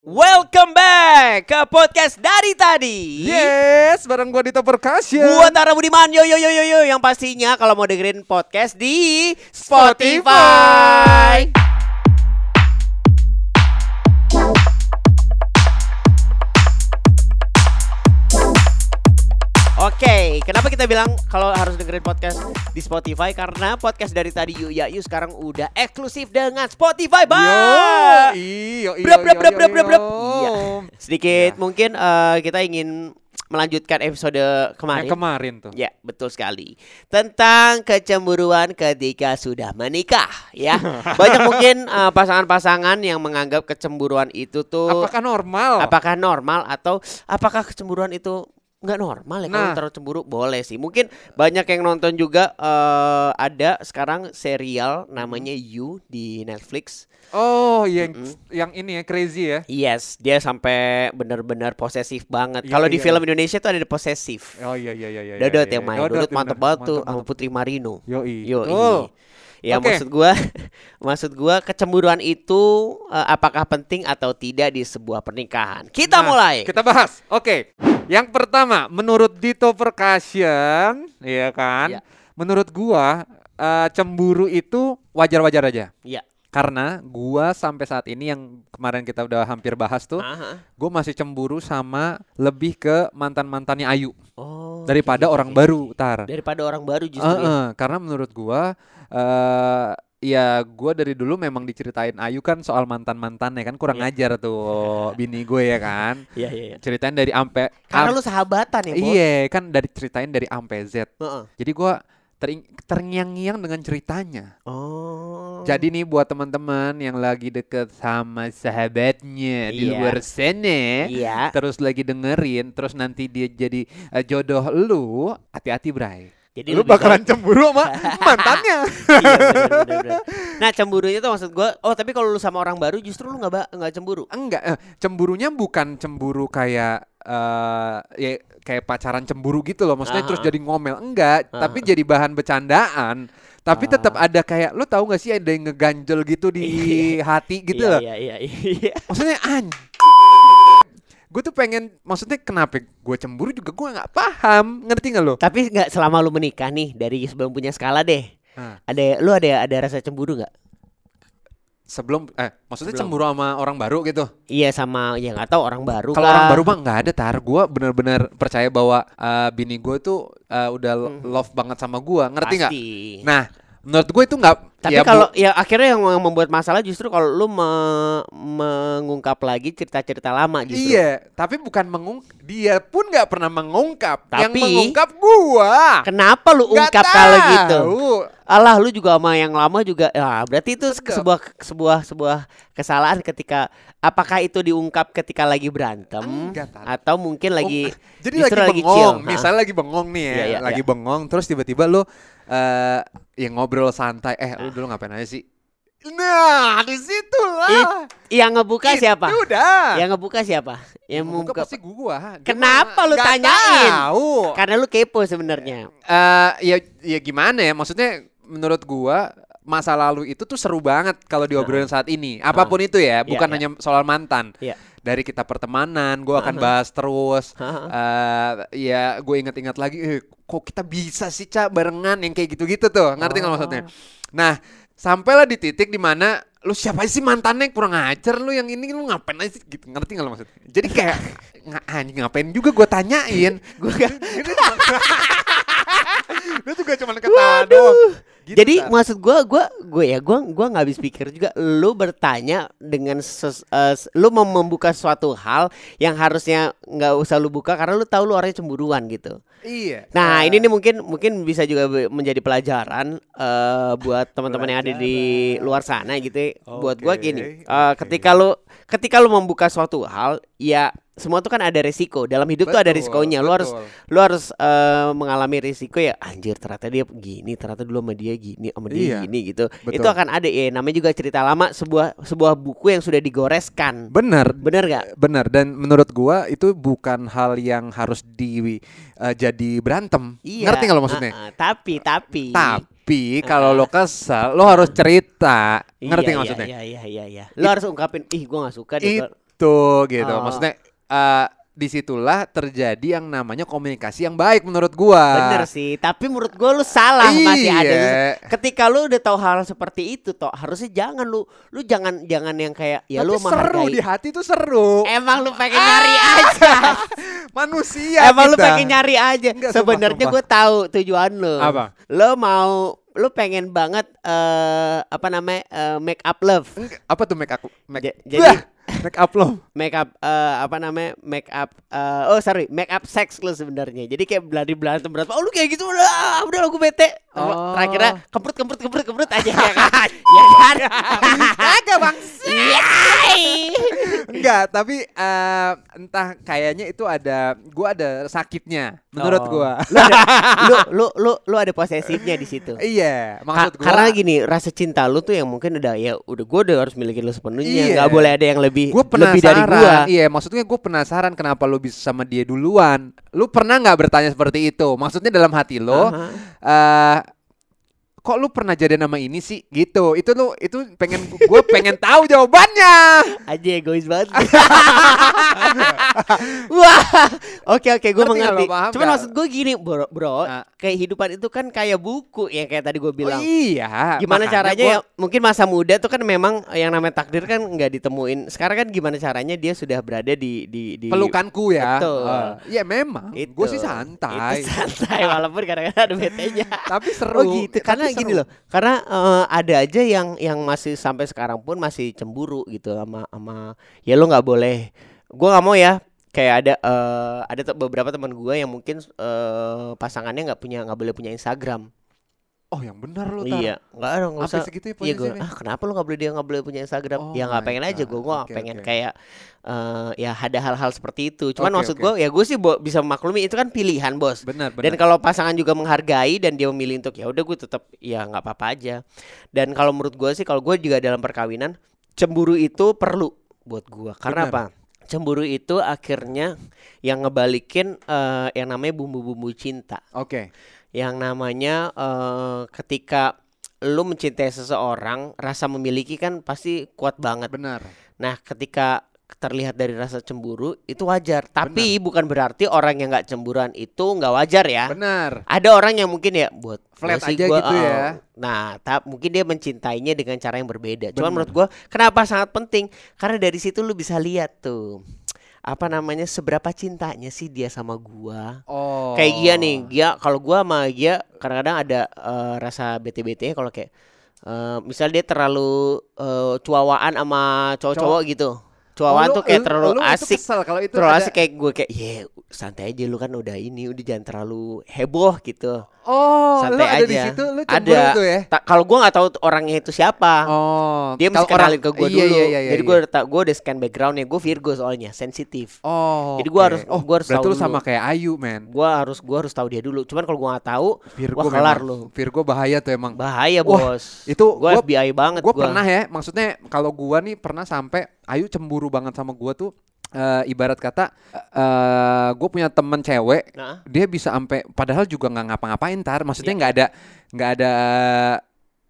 Welcome back ke podcast dari tadi. Yes, bareng gua Dito Percussion. Gua Tara Budiman, yo yo yo yo yo yang pastinya kalau mau dengerin podcast di Spotify. Oke, kenapa kita bilang kalau harus dengerin podcast di Spotify? Karena podcast dari tadi Yuk Ya Yuk sekarang udah eksklusif dengan Spotify, Bang. iyo, iyo, brap, brap, brap. iyo. Iya. Sedikit Ya. mungkin eh, kita ingin melanjutkan episode kemarin. Yang kemarin tuh. Ya, betul sekali. Tentang kecemburuan ketika sudah menikah, ya. Banyak mungkin eh, pasangan-pasangan yang menganggap kecemburuan itu tuh Apakah normal? apakah normal atau apakah kecemburuan itu nggak normal ya kalau Nah. terlalu cemburu boleh sih mungkin banyak yang nonton juga eh, ada sekarang serial namanya You di Netflix Oh, yang Mm-mm. yang ini ya crazy ya. Yes, dia sampai benar-benar posesif banget. Iya, Kalau di iya, film iya. Indonesia tuh ada posesif. Oh iya iya iya iya. Dodot yang main. Dodot, Dodot mantep banget tuh sama Putri Marino. Yoi. Yo, Betul. Ya Oke. maksud gua maksud gua kecemburuan itu eh, apakah penting atau tidak di sebuah pernikahan. Kita Nah, mulai. Kita bahas. Oke. Yang pertama, menurut Dito Percussion, iya kan? Iya. Menurut gua eh, cemburu itu wajar-wajar aja. Iya. Karena gua sampai saat ini yang kemarin kita udah hampir bahas tuh, Aha. gue masih cemburu sama lebih ke mantan-mantannya Ayu Oh. daripada oke, orang oke, baru, tar. Daripada orang baru justru. ya. Heeh, karena menurut gua eh ya gua dari dulu memang diceritain Ayu kan soal mantan-mantannya kan kurang Iya. ajar tuh bini gue ya kan. Iya, iya, iya. Ceritain dari ampe Karena am- lu sahabatan ya. Iya, kan dari ceritain dari ampe Z. Heeh. Jadi gua terngiang-ngiang dengan ceritanya. Oh. Jadi nih buat teman-teman yang lagi deket sama sahabatnya di Iya. luar sana, Iya. terus lagi dengerin, terus nanti dia jadi eh, jodoh lu, hati-hati Bray. Jadi lu bakalan cemburu sama mantannya. Iya, bener, bener, bener. Nah cemburunya tuh maksud gua Oh tapi kalau lu sama orang baru Justru lu nggak nggak cemburu Enggak, eh, cemburunya bukan cemburu kayak eh ya kayak pacaran cemburu gitu loh. Maksudnya Aha. terus jadi ngomel. Enggak, Aha. tapi jadi bahan bercandaan. Tapi Ah. tetap ada kayak lu tahu nggak sih ada yang ngeganjel gitu di hati gitu iya, loh. Iya iya iya Maksudnya an Gue tuh pengen maksudnya kenapa gue cemburu juga gue nggak paham. Ngerti nggak lo? Tapi nggak selama lu menikah nih Dari sebelum punya skala deh Ah. Ada Lu ada ada rasa cemburu nggak? Sebelum eh maksudnya Sebelum. cemburu sama orang baru gitu. Iya sama Ya nggak tahu orang baru Kalau orang baru mah nggak ada tar. Gue bener-bener percaya bahwa eh, bini gue tuh eh, udah Hmm. love banget sama gue. Ngerti nggak? Nah, menurut gue itu nggak. Tapi ya, kalau ya akhirnya yang membuat masalah justru kalau lu me- mengungkap lagi cerita-cerita lama justru. iya, tapi bukan mengungkap. Dia pun nggak pernah mengungkap. Yang Tapi- mengungkap gua. Kenapa lu Nggak ungkap kalau gitu? Tahu. Alah lu juga sama yang lama juga ya berarti itu Sedap. sebuah sebuah sebuah kesalahan ketika apakah itu diungkap ketika lagi berantem Enggak, atau mungkin lagi Jadi justru lagi lagi chill, bengong, hah? misalnya lagi bengong nih ya, Iya, iya, lagi iya. bengong, terus tiba-tiba lu eh ya ngobrol santai, eh lu dulu ngapain aja sih? Nah, di situ lah. yang ngebuka siapa? Itu udah. Yang ngebuka siapa? Yang membuka pasti gua. Gua Kenapa lu tanyain? Tahu. Karena lu kepo sebenarnya. Eh ya ya gimana ya? Maksudnya menurut gua masa lalu itu tuh seru banget kalau diobrolin saat ini. Apa pun itu ya, bukan iya. hanya soal mantan. Iya. Dari kita pertemanan, gua akan Aha. bahas terus. Haha. eh ya gue inget-inget lagi, eh, kok kita bisa sih cak barengan yang kayak gitu-gitu tuh, ngerti nggak Oh. maksudnya? Nah, sampailah di titik di mana lu siapa sih mantannya kurang ajar lu yang ini lu ngapain aja sih gitu ngerti nggak lo maksudnya? Jadi kayak anjing ngapain juga gue tanyain, gue Lu juga cuma ketawa doang. Gitu, Jadi Tar. maksud gua gua gue ya gua gua nggak habis pikir juga lu bertanya dengan ses, s- lu mau membuka suatu hal yang harusnya nggak usah lu buka karena lu tahu lu orangnya cemburuan gitu. iya. Nah, Eh, ini nih mungkin mungkin bisa juga menjadi pelajaran eh, buat teman-teman yang ada di luar sana gitu. ya. Buat gua Oke, gini, eh, oke. ketika lu ketika lu membuka suatu hal, ya semua tuh kan ada resiko. Dalam hidup tuh ada Betul, risikonya. Lu harus betul. lu harus eh, mengalami risiko ya. Anjir, ternyata dia gini, ternyata dulu sama dia gini, sama dia Iya, gini gitu. betul. Itu akan ada ya. Namanya juga cerita lama sebuah sebuah buku yang sudah digoreskan. Bener, Bener gak? bener. Dan menurut gua itu bukan hal yang harus di eh, jadi berantem. Iya. Ngerti nggak lo maksudnya? Ah, ah, tapi tapi Tapi kalau lo kesel, lo harus cerita. Ngerti Iya, nggak maksudnya? Iya iya iya iya. Lu harus ungkapin, ih gua gak suka deh. It- gua-" gitu gitu. Oh. Maksudnya eh di situlah terjadi yang namanya komunikasi yang baik menurut gua. Bener sih, tapi menurut gue lu salah masih ada. Iya. Ketika lu udah tahu hal seperti itu, toh harusnya jangan lu, lu jangan jangan yang kayak ya Tapi lu seru menghargai. di hati tuh seru. Emang lu pengen nyari aja. Manusia Emang lu kita. pengen nyari aja. Sebenarnya gue tahu tujuan lu. Apa? Lu mau lu pengen banget eh apa namanya eh, make up love. Apa tuh make up make, Ja- jadi- make up lo make up eh, apa namanya make up eh, oh sorry make up sex lu sebenarnya jadi kayak beladi berantem berantem oh lu kayak gitu udah udah gue bete Oh. terakhirnya kemprut kemprut kemprut kemprut aja ya kan ya kan Agak bang! Enggak, tapi eh, entah kayaknya itu ada gua ada sakitnya menurut Oh. gua. lu, ada, lu lu lu lu ada posesifnya di situ iya, maksud gua. karena gini rasa cinta lu tuh yang mungkin udah ya udah gue udah harus milikin lu sepenuhnya Iya. nggak boleh ada yang lebih gue lebih dari penasaran. gua Iya, maksudnya gue penasaran kenapa lu bisa sama dia duluan. Lu pernah nggak bertanya seperti itu? Maksudnya dalam hati lo, Aha. eh kok lu pernah jadi nama ini sih? Gitu. Itu lu itu pengen gue pengen tahu jawabannya. aja egois banget. Wah, oke oke, gue mengerti. paham Cuman nggak? maksud gue gini, bro, bro, Nah. kehidupan itu kan kayak buku ya kayak tadi gue bilang. Oh, iya. Gimana caranya gua- ya? Mungkin masa muda tuh kan memang yang namanya takdir kan nggak ditemuin. Sekarang kan gimana caranya dia sudah berada di di di pelukanku ya. Betul. Eh, Iya memang. Gue sih santai. Itu santai walaupun kadang-kadang ada betenya. Tapi seru. Oh gitu, karena. Gini loh, karena eh, ada aja yang yang masih sampai sekarang pun masih cemburu gitu sama sama ya lo nggak boleh, gua nggak mau ya kayak ada eh, ada beberapa teman gua yang mungkin eh, pasangannya nggak punya nggak boleh punya Instagram. Oh yang benar lu Tar. Iya, nggak ada nggak usah. segitu ya Iya gue, ah kenapa lo nggak boleh dia nggak boleh punya Instagram? Oh ya nggak pengen aja gue, God. gue Oke, pengen oke. kayak eh ya ada hal-hal seperti itu. Cuman Oke, maksud oke. gue ya gue sih bo- bisa memaklumi itu kan pilihan bos. Benar, Dan benar. kalau pasangan juga menghargai dan dia memilih untuk ya udah gue tetap ya nggak apa-apa aja. Dan kalau menurut gue sih kalau gue juga dalam perkawinan cemburu itu perlu buat gue. Karena Benar. apa? Cemburu itu akhirnya yang ngebalikin eh, yang namanya bumbu-bumbu cinta. Oke. Yang namanya eh, ketika lu mencintai seseorang, rasa memiliki kan pasti kuat banget. Benar. Nah, ketika terlihat dari rasa cemburu itu wajar. Tapi bukan berarti orang yang nggak cemburuan itu nggak wajar ya. Benar. Ada orang yang mungkin ya buat Flat aja gua, gitu oh, ya. Nah, tapi mungkin dia mencintainya dengan cara yang berbeda. Cuman Bener. menurut gua kenapa sangat penting? Karena dari situ lu bisa lihat tuh apa namanya seberapa cintanya sih dia sama gua. Oh. Kayak Gia nih, Gia kalau gua sama Gia kadang-kadang ada eh, rasa bete-betenya kalau kayak eh, misal dia terlalu eh, cuawaan sama cowok-cowok gitu. Cuawaan Oh, lu- tuh kayak lu- terlalu lu itu asik. kalau itu Terlalu ada- asik kayak gue kayak ya santai aja lu kan udah ini udah jangan terlalu heboh gitu. Oh, Santai lu ada di aja. situ lu cemburu Ada. tuh ya. Ta- kalau gua nggak tahu orangnya itu siapa. Oh, Dia mesti kenalin ke gue iya, dulu. Iya, iya, iya, Jadi iya. gue udah ta- gua udah scan backgroundnya. Gue Virgo soalnya sensitif. Oh. Jadi gua oke. harus- oh, gua harus tahu lu sama kayak Ayu, men. Gua harus gua harus tahu dia dulu. Cuman kalau gua nggak tahu, Virgo wah kelar lu. Virgo bahaya tuh emang. Bahaya Wah, bos. itu gua gua- FBI banget. Gue pernah ya, maksudnya kalau gua nih pernah sampai Ayu cemburu banget sama gua tuh eh, ibarat kata eh gue punya temen cewek Nah, dia bisa sampai padahal juga nggak ngapa-ngapain tar. Maksudnya nggak ada nggak ada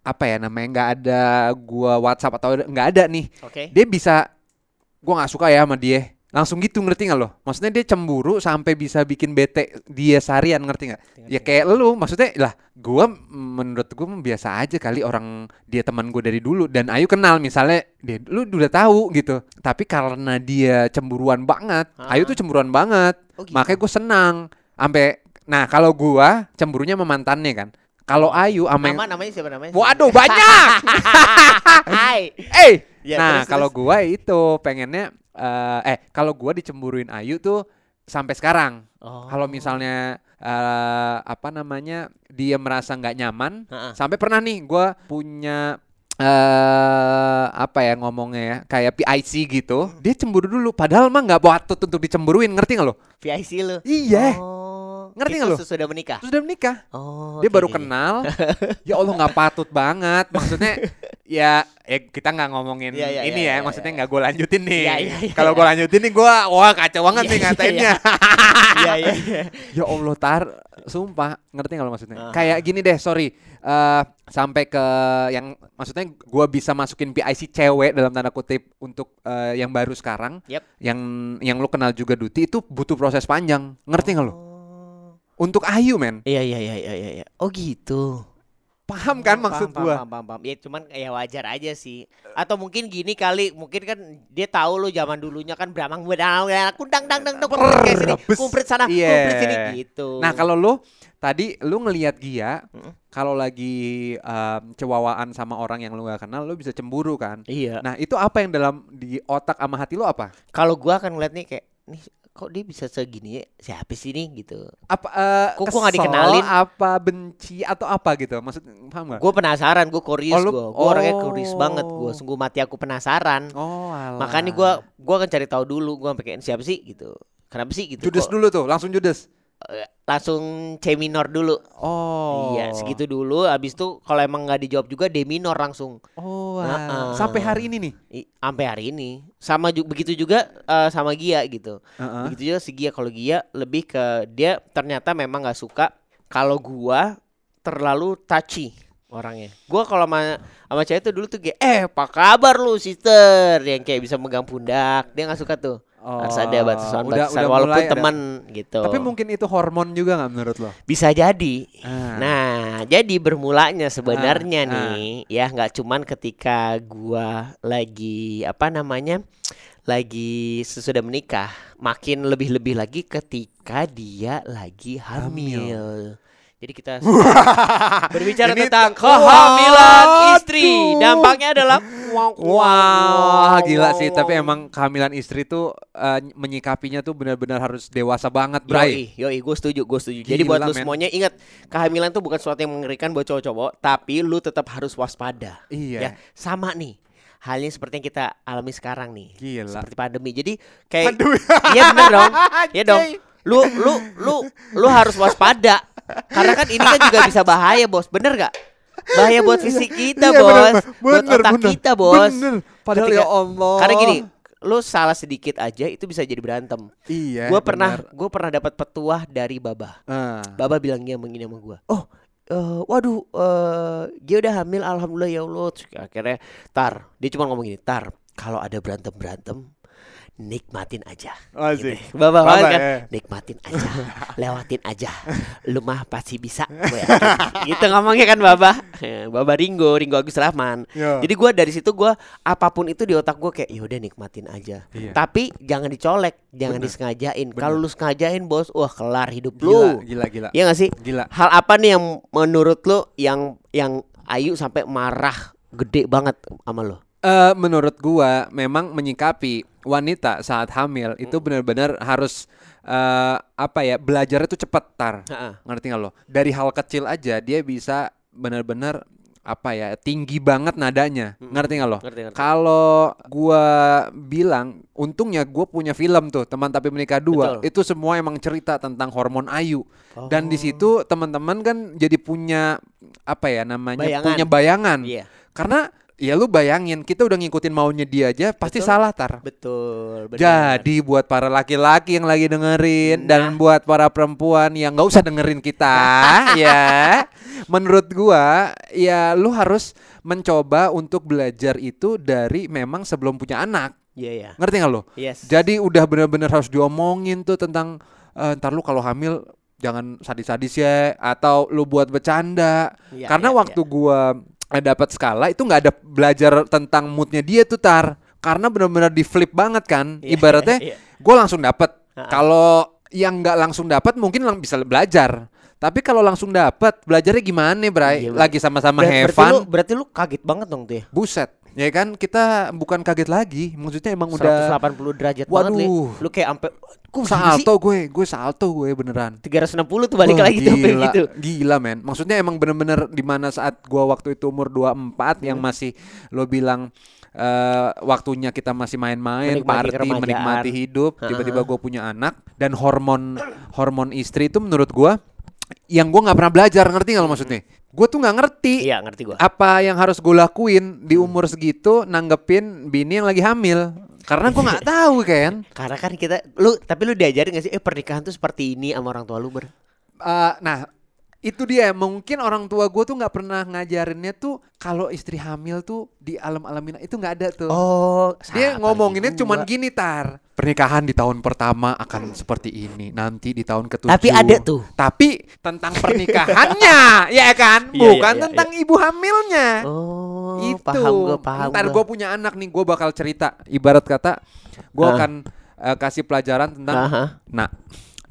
apa ya namanya nggak ada gua WhatsApp atau nggak ada nih. Oke. dia bisa gua nggak suka ya sama dia langsung gitu ngerti nggak lo? Maksudnya dia cemburu sampai bisa bikin bete dia seharian ngerti nggak? Ya kayak lu maksudnya lah gua menurut gua mah biasa aja kali orang dia teman gua dari dulu. Dan Ayu kenal misalnya dia lu udah tahu gitu. Tapi karena dia cemburuan banget Ah. Ayu tuh cemburuan banget. Oh, gitu. makanya gue senang. Sampai nah kalau gua cemburunya sama mantannya kan. Kalau Ayu sama yang- Nama namanya siapa namanya? waduh banyak! Hai. eh Ya, nah kalau gua itu pengennya eh eh kalau gua dicemburuin Ayu tuh sampai sekarang Oh. kalau misalnya eh apa namanya dia merasa nggak nyaman Ha-ha. sampai pernah nih gua punya eh apa ya ngomongnya ya kayak PIC gitu dia cemburu dulu padahal mah nggak patut untuk dicemburuin ngerti nggak lo VIC lu. iya Oh. Ngerti nggak lu? Sudah menikah. terus udah menikah Oh. dia oke, baru kenal ya Allah nggak patut banget maksudnya ya eh kita nggak ngomongin Iya, iya, ini iya, ya, iya, maksudnya iya. nggak gue lanjutin nih. Iya, iya, iya, Kalau gue lanjutin nih gue wah kacau banget Iya, nih iya, ngatainnya. Iya iya. iya. ya Allah tar, sumpah ngerti nggak lo maksudnya? Ah. Kayak gini deh, sorry. eh sampai ke yang maksudnya gua bisa masukin PIC cewek dalam tanda kutip untuk eh, yang baru sekarang, Yep. yang yang lu kenal juga Duti itu butuh proses panjang, ngerti nggak lo? Oh. Untuk Ayu men, Iya iya iya iya iya. Oh gitu. Paham kan Paham, maksud paham, gua? Paham, paham, paham. Ya cuman ya wajar aja sih. Atau mungkin gini kali, mungkin kan dia tahu lo zaman dulunya kan beramang bedang ya kundang dang dang dang kayak sini, kumprit sana, Iya. kumprit sini gitu. Nah kalau lu tadi lu ngelihat Gia, Mm. kalau lagi em, cewawaan sama orang yang lu gak kenal, lu bisa cemburu kan? iya. Nah itu apa yang dalam di otak sama hati lu apa? Kalau gua akan ngeliat nih kayak nih kok dia bisa segini ya? Siapa sih nih gitu. Apa eh, Kok nggak kesel, dikenalin? Apa benci atau apa gitu? Maksud paham gak? Gue penasaran, gue Oh, curious lu- gue. Gue orangnya oh. curious banget gue. Sungguh mati aku penasaran. Oh alah. Makanya gue gua akan cari tahu dulu. Gue kayak siapa sih gitu. Kenapa sih gitu? Judes Kok, dulu tuh, langsung judes. eh, langsung C minor dulu. Oh. Iya, segitu dulu. Abis itu kalau emang nggak dijawab juga D minor langsung. Oh, Heeh. alah. sampai hari ini nih. I- Sampai hari ini. Sama ju- begitu juga eh, sama Gia gitu. Heeh. Begitu juga si Gia. Kalau Gia lebih ke dia ternyata memang nggak suka kalau gua terlalu touchy orangnya. Gua kalau sama sama cewek tuh dulu tuh kayak eh apa kabar lu sister yang kayak bisa megang pundak. Dia nggak suka tuh. Harus ada Oh, batasan-batasan walaupun mulai ada- teman gitu. Tapi mungkin itu hormon juga nggak menurut lo? bisa jadi. Ah. Nah, jadi bermulanya sebenarnya Ah, ah. nih ya nggak cuman ketika gua lagi apa namanya lagi sesudah menikah, makin lebih-lebih lagi ketika dia lagi hamil. Jadi kita berbicara Ini tentang kehamilan istri, Waduh. dampaknya adalah Wah, gila sih. Tapi emang kehamilan istri tuh eh, menyikapinya tuh benar-benar harus dewasa banget, Bray. Yoi, yoi, gue setuju, gue setuju. Jadi Gila, buat lu semuanya ingat, kehamilan tuh bukan sesuatu yang mengerikan buat cowok-cowok, tapi lu tetap harus waspada. Iya. Ya, sama nih. Halnya seperti yang kita alami sekarang nih. Gila. Seperti pandemi. Jadi kayak. Iya bener dong. Iya dong. Lu lu lu lu harus waspada. Karena kan ini kan juga bisa bahaya, Bos. Bener gak? Bahaya buat fisik kita, Iya, Bos. bener, buat bener, otak bener. kita, Bos. Bener. Padahal Ketika- ya Allah. Karena gini, lu salah sedikit aja itu bisa jadi berantem. Iya. Gua pernah gua pernah dapat petuah dari Baba. Ah. Baba bilang gini begini sama gua. Oh, eh, waduh, eh dia udah hamil, alhamdulillah ya Allah. Terus akhirnya, tar, dia cuma ngomong gini, tar, kalau ada berantem berantem, nikmatin aja. Asik. Gitu. Baba, banget kan, ya. nikmatin aja, lewatin aja. Lu mah pasti bisa. Yakin. gitu ngomongnya kan Baba. Eh, Baba Ringo, Ringo Agus Rahman. Yo. Jadi gua dari situ gua apa pun itu di otak gua kayak yaudah nikmatin aja. Iya. Tapi jangan dicolek, jangan Bener. disengajain. Kalau lu sengajain bos, wah kelar hidup Gila, lu. gila, gila. Iya gak sih? Gila. Hal apa nih yang menurut lu yang yang Ayu sampai marah gede banget sama lo? Eh, menurut gua memang menyikapi wanita saat hamil itu benar-benar harus eh, apa ya belajarnya tuh cepet tar. Ngerti nggak lo? Dari hal kecil aja dia bisa benar-benar apa ya tinggi banget nadanya. Mm-mm. ngerti nggak lo? Kalau gua bilang untungnya gua punya film tuh teman tapi menikah dua. Betul. itu semua emang cerita tentang hormon Ayu. Dan di Oh. situ teman-teman kan jadi punya apa ya namanya Bayangan. punya bayangan. Iya, karena ya lu bayangin kita udah ngikutin maunya dia aja pasti Betul. salah tar. betul. benar. Jadi buat para laki-laki yang lagi dengerin dan Nah. buat para perempuan yang nggak usah dengerin kita ya. Menurut gua ya lu harus mencoba untuk belajar itu dari memang sebelum punya anak. Iya ya. Ngerti nggak lo? Yes. Jadi udah bener-bener harus diomongin tuh tentang eh, ntar lu kalau hamil jangan sadis-sadis ya atau lu buat bercanda. Iya, Karena iya, waktu gua eh, dapat skala itu nggak ada belajar tentang moodnya dia tuh tar. Karena benar-benar di flip banget kan. Iya, Ibaratnya iya. gue langsung dapat. Kalau yang nggak langsung dapat mungkin lang bisa belajar. Tapi kalau langsung dapat belajarnya gimana, Bray? Iya, Lagi sama-sama Ber- have berarti lu berarti lu kaget banget dong tuh ya. Buset. Ya kan kita bukan kaget lagi. Maksudnya emang udah 180 derajat banget Li. Waduh. Lu kayak sampai kok sih? salto gue, gue salto gue beneran. 360 tuh balik Wah, lagi tuh gila, gitu. Gila men. Maksudnya emang bener-bener di mana saat gua waktu itu umur 24 yang Hmm. masih lo bilang eh waktunya kita masih main-main, Menikmati party, menikmati hidup, tiba-tiba gue punya anak dan hormon hormon istri itu menurut gua yang gue nggak pernah belajar ngerti nggak lo maksudnya gue tuh nggak ngerti Iya, ngerti gua. apa yang harus gue lakuin di umur segitu nanggepin bini yang lagi hamil karena gue nggak tahu kan Karena kan kita lu tapi lu diajarin gak sih eh pernikahan tuh seperti ini sama orang tua lu ber. Eh, nah itu dia mungkin orang tua gue tuh nggak pernah ngajarinnya tuh kalau istri hamil tuh di alam-alamin itu nggak ada tuh Oh, dia ngomonginnya gua. gini tar pernikahan di tahun pertama akan seperti ini nanti di tahun ketujuh Tapi ada tuh. tapi tentang pernikahannya ya kan Iya, iya, bukan iya, tentang ibu hamilnya Oh, itu paham gua, paham ntar gua. gue punya anak nih gue bakal cerita ibarat kata gue Ah. akan eh, kasih pelajaran tentang Aha. nah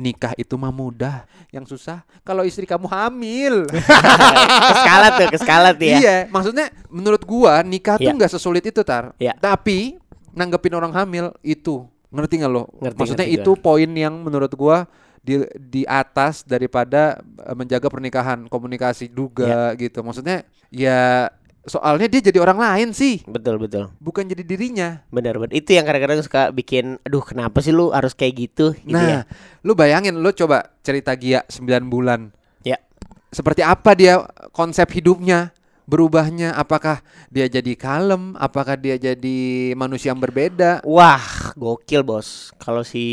nikah itu mah mudah yang susah kalau istri kamu hamil keskalat tuh, keskalat ya. iya maksudnya menurut gua nikah tuh Iya. nggak sesulit itu tar Iya. tapi nanggepin orang hamil itu ngerti nggak lo Ngerti, maksudnya ngerti itu poin yang menurut gua di di atas daripada eh, menjaga pernikahan komunikasi juga Iya. gitu maksudnya ya soalnya dia jadi orang lain sih Betul, betul. bukan jadi dirinya Benar, benar. Itu yang kadang-kadang suka bikin aduh kenapa sih lu harus kayak gitu gitu nah ya. lu bayangin lu coba cerita Gia 9 bulan Ya. seperti apa dia konsep hidupnya berubahnya apakah dia jadi kalem apakah dia jadi manusia yang berbeda Wah, gokil bos. Kalau si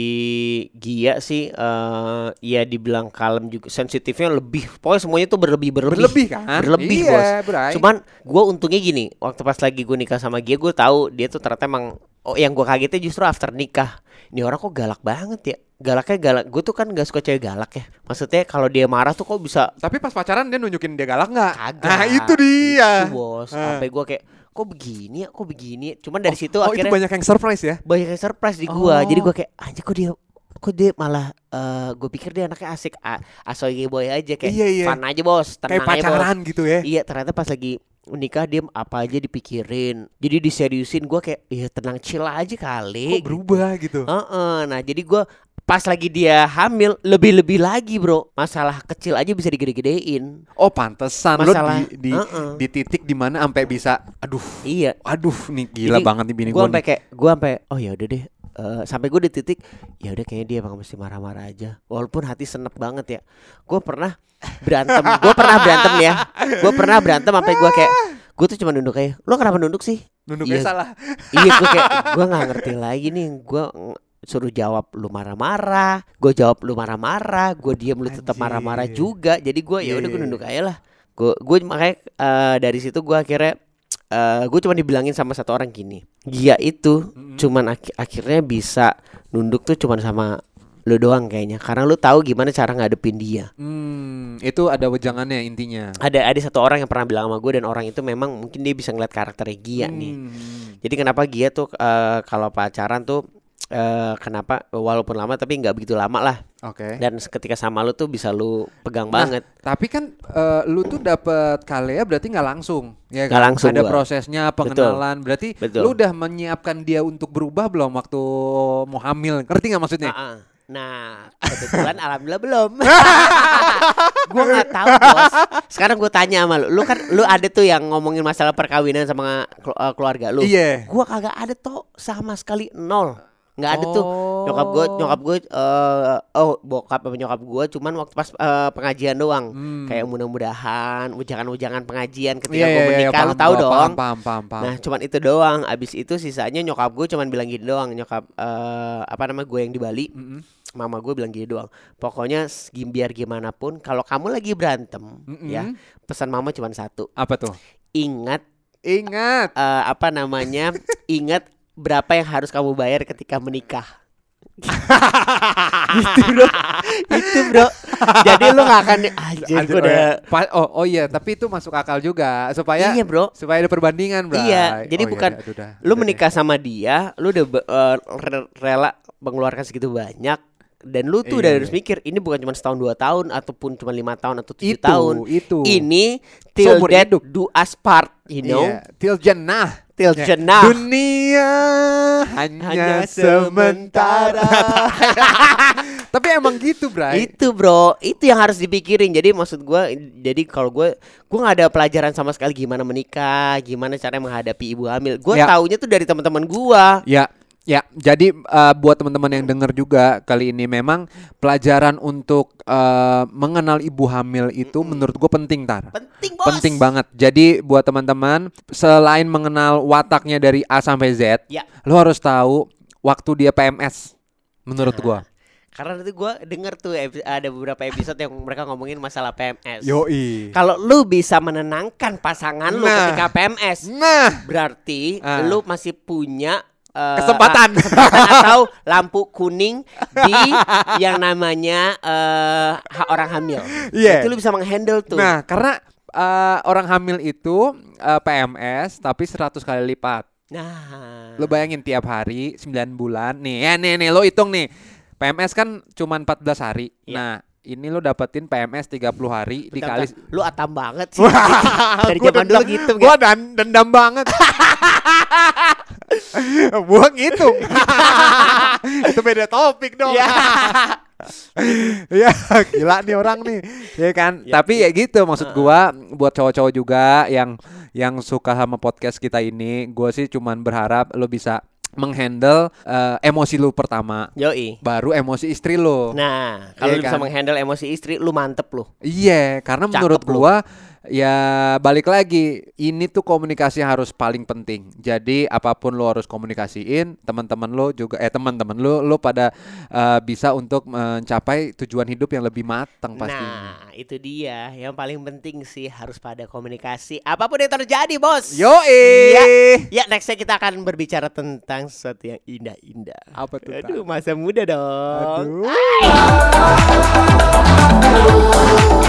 Gia sih eh ya dibilang kalem juga sensitifnya lebih. Pokoknya semuanya tuh berlebih berlebih. berlebih kan Berlebih, iya, Bos. Bray. Cuman gue untungnya gini, waktu pas lagi gue nikah sama Gia, gue tahu dia tuh ternyata emang oh yang gue kagetnya justru after nikah. Ini orang kok galak banget ya. Galaknya galak. Gue tuh kan gak suka cewek galak ya. Maksudnya kalau dia marah tuh kok bisa tapi pas pacaran dia nunjukin dia galak nggak kagak. nah itu dia Itu, bos. Sampai gue kayak kok begini ya, kok begini. ya?" Cuman dari situ oh itu akhirnya banyak yang surprise ya banyak yang surprise di gua. Oh. Jadi gua kayak anjir kok dia kok dia malah eh gue pikir dia anaknya asik asoy boy aja kayak Iya, iya. fun aja bos tenang kayak aja bos pacaran gitu ya iya ternyata pas lagi nikah dia apa aja dipikirin. Jadi diseriusin gua kayak iya tenang chill aja kali. Kok berubah gitu? Heeh, nah jadi gua pas lagi dia hamil lebih-lebih lagi bro masalah kecil aja bisa digede-gedein. Oh pantesan lo Masalah- di di, Heeh. di titik di mana sampai bisa aduh iya. aduh nih gila Jadi, banget nih bini gue gue sampai kayak gue sampai oh ya udah deh Eh, sampai gue di titik ya udah kayaknya dia emang mesti marah-marah aja. Walaupun hati senep banget ya. Gue pernah berantem gue pernah berantem ya. Gue pernah berantem sampai gue kayak gue tuh cuma nunduk kayak lo kenapa nunduk sih? Nunduknya Iya. salah. Iya gue kayak gue nggak ngerti lagi nih. Gue suruh jawab lu marah-marah. Gue jawab lu marah-marah. Gue diem lu tetap marah-marah juga. Jadi gue ya Iya, udah gue iya, nunduk aja lah. Gue gue makanya eh, dari situ gue akhirnya eh gue cuma dibilangin sama satu orang gini dia itu Mm-mm. cuman ak- akhirnya bisa nunduk tuh cuman sama lu doang kayaknya karena lu tahu gimana cara ngadepin dia Hmm, itu ada wejangannya intinya. ada ada satu orang yang pernah bilang sama gue dan orang itu memang mungkin dia bisa ngeliat karakternya Gia nih Hmm. Jadi kenapa Gia tuh eh, kalau pacaran tuh eh, kenapa walaupun lama tapi nggak begitu lama lah Oke. dan ketika sama lu tuh bisa lu pegang Nah, banget. Tapi kan eh, lu tuh dapet Kalea berarti nggak langsung, ya Nggak kan? langsung Ada gua. prosesnya pengenalan. Berarti Betul. lu udah menyiapkan dia untuk berubah belum waktu mau hamil? Ngerti nggak maksudnya? Ah. Nah kebetulan alhamdulillah belum. gue nggak tahu bos. Sekarang gue tanya sama lu, lu kan lu ada tuh yang ngomongin masalah perkawinan sama eh, keluarga lu. Iya. Gua kagak ada tuh sama sekali nol. Nggak ada tuh. Oh. Nyokap gue, nyokap gue, eh oh bokap sama nyokap gue, cuman waktu pas eh, pengajian doang. Hmm. Kayak mudah-mudahan ujangan-ujangan pengajian ketika Iya, gue iya, iya, menikah, lu paham, tahu paham, dong. Paham, paham, paham. Nah, cuman itu doang. Abis itu sisanya nyokap gue cuman bilang gini doang. Nyokap eh apa namanya gue yang di Bali, Mm-mm. mama gue bilang gini doang. Pokoknya biar gimana pun, kalau kamu lagi berantem, Mm-mm. ya pesan mama cuman satu. Apa tuh? Ingat Ingat. eh, apa namanya? ingat berapa yang harus kamu bayar ketika menikah. gitu bro, itu bro. Jadi lu gak akan anjir gua oh, udah. ya. Pa- oh, oh iya, tapi itu masuk akal juga supaya Iya bro. supaya ada perbandingan, Bray. Iya, jadi Oh, bukan- iya, dah, lu udah menikah sama dia, lu udah re- rela mengeluarkan segitu banyak dan lu tuh udah Iya. harus mikir ini bukan cuma setahun dua tahun ataupun cuma lima tahun atau tujuh itu, tahun. itu. Ini till Seumur death hidup. do us part, you know, Iya, till jannah. Till Ya. jenah. Dunia hanya, Hanya sementara. sementara. Tapi emang gitu, Bray. Itu bro, itu yang harus dipikirin. Jadi maksud gua, jadi kalau gue, gue nggak ada pelajaran sama sekali gimana menikah, gimana cara menghadapi ibu hamil. Gue Ya. taunya tuh dari teman-teman gua. Ya, Ya, jadi eh, buat teman-teman yang dengar juga kali ini memang pelajaran untuk eh, mengenal ibu hamil itu menurut gue penting tar. Penting bos. Penting banget. Jadi buat teman-teman selain mengenal wataknya dari A sampai Z, Ya. lo harus tahu waktu dia PMS. Menurut Nah, gua. Karena nanti gue denger tuh ada beberapa episode yang mereka ngomongin masalah PMS. Yoi. Kalau lu bisa menenangkan pasangan lu Nah. ketika PMS, Nah, berarti Ah. lu masih punya eh, Kesempatan. ah, kesempatan atau lampu kuning di yang namanya ha- orang hamil. Iya. Itu lu bisa menghandle tuh. nah karena eh, orang hamil itu eh, PMS tapi 100 kali lipat. Nah. Lo bayangin tiap hari 9 bulan nih. Ya nih nih lo hitung nih. PMS kan cuma 14 hari. Iya. Nah, ini lo dapetin PMS 30 hari Bentar, dikali bentar. lu atam banget sih. Dari zaman dulu gitu Gua dan dendam banget. Gua ngitung. Itu beda topik dong. Iya. ya gila nih orang nih ya kan Ya, tapi ya gitu maksud gua buat cowok-cowok juga yang yang suka sama podcast kita ini gua sih cuman berharap lo bisa menghandle eh, emosi lu pertama Yoi. baru emosi istri lo Nah, kalau Iya lu bisa kan? menghandle emosi istri, lu mantep lu. Iya, karena Cakep menurut lu. Ya balik lagi ini tuh komunikasi harus paling penting. Jadi apa pun lo harus komunikasiin, teman-teman lo juga eh teman-teman lo lo pada eh, bisa untuk mencapai tujuan hidup yang lebih matang pastinya. Nah, itu dia. Yang paling penting sih harus pada komunikasi. Apa pun yang terjadi, Bos. Yoi. Ya. Ya, nextnya kita akan berbicara tentang sesuatu yang indah-indah. Apa tuh? Aduh, masa muda dong. Aduh.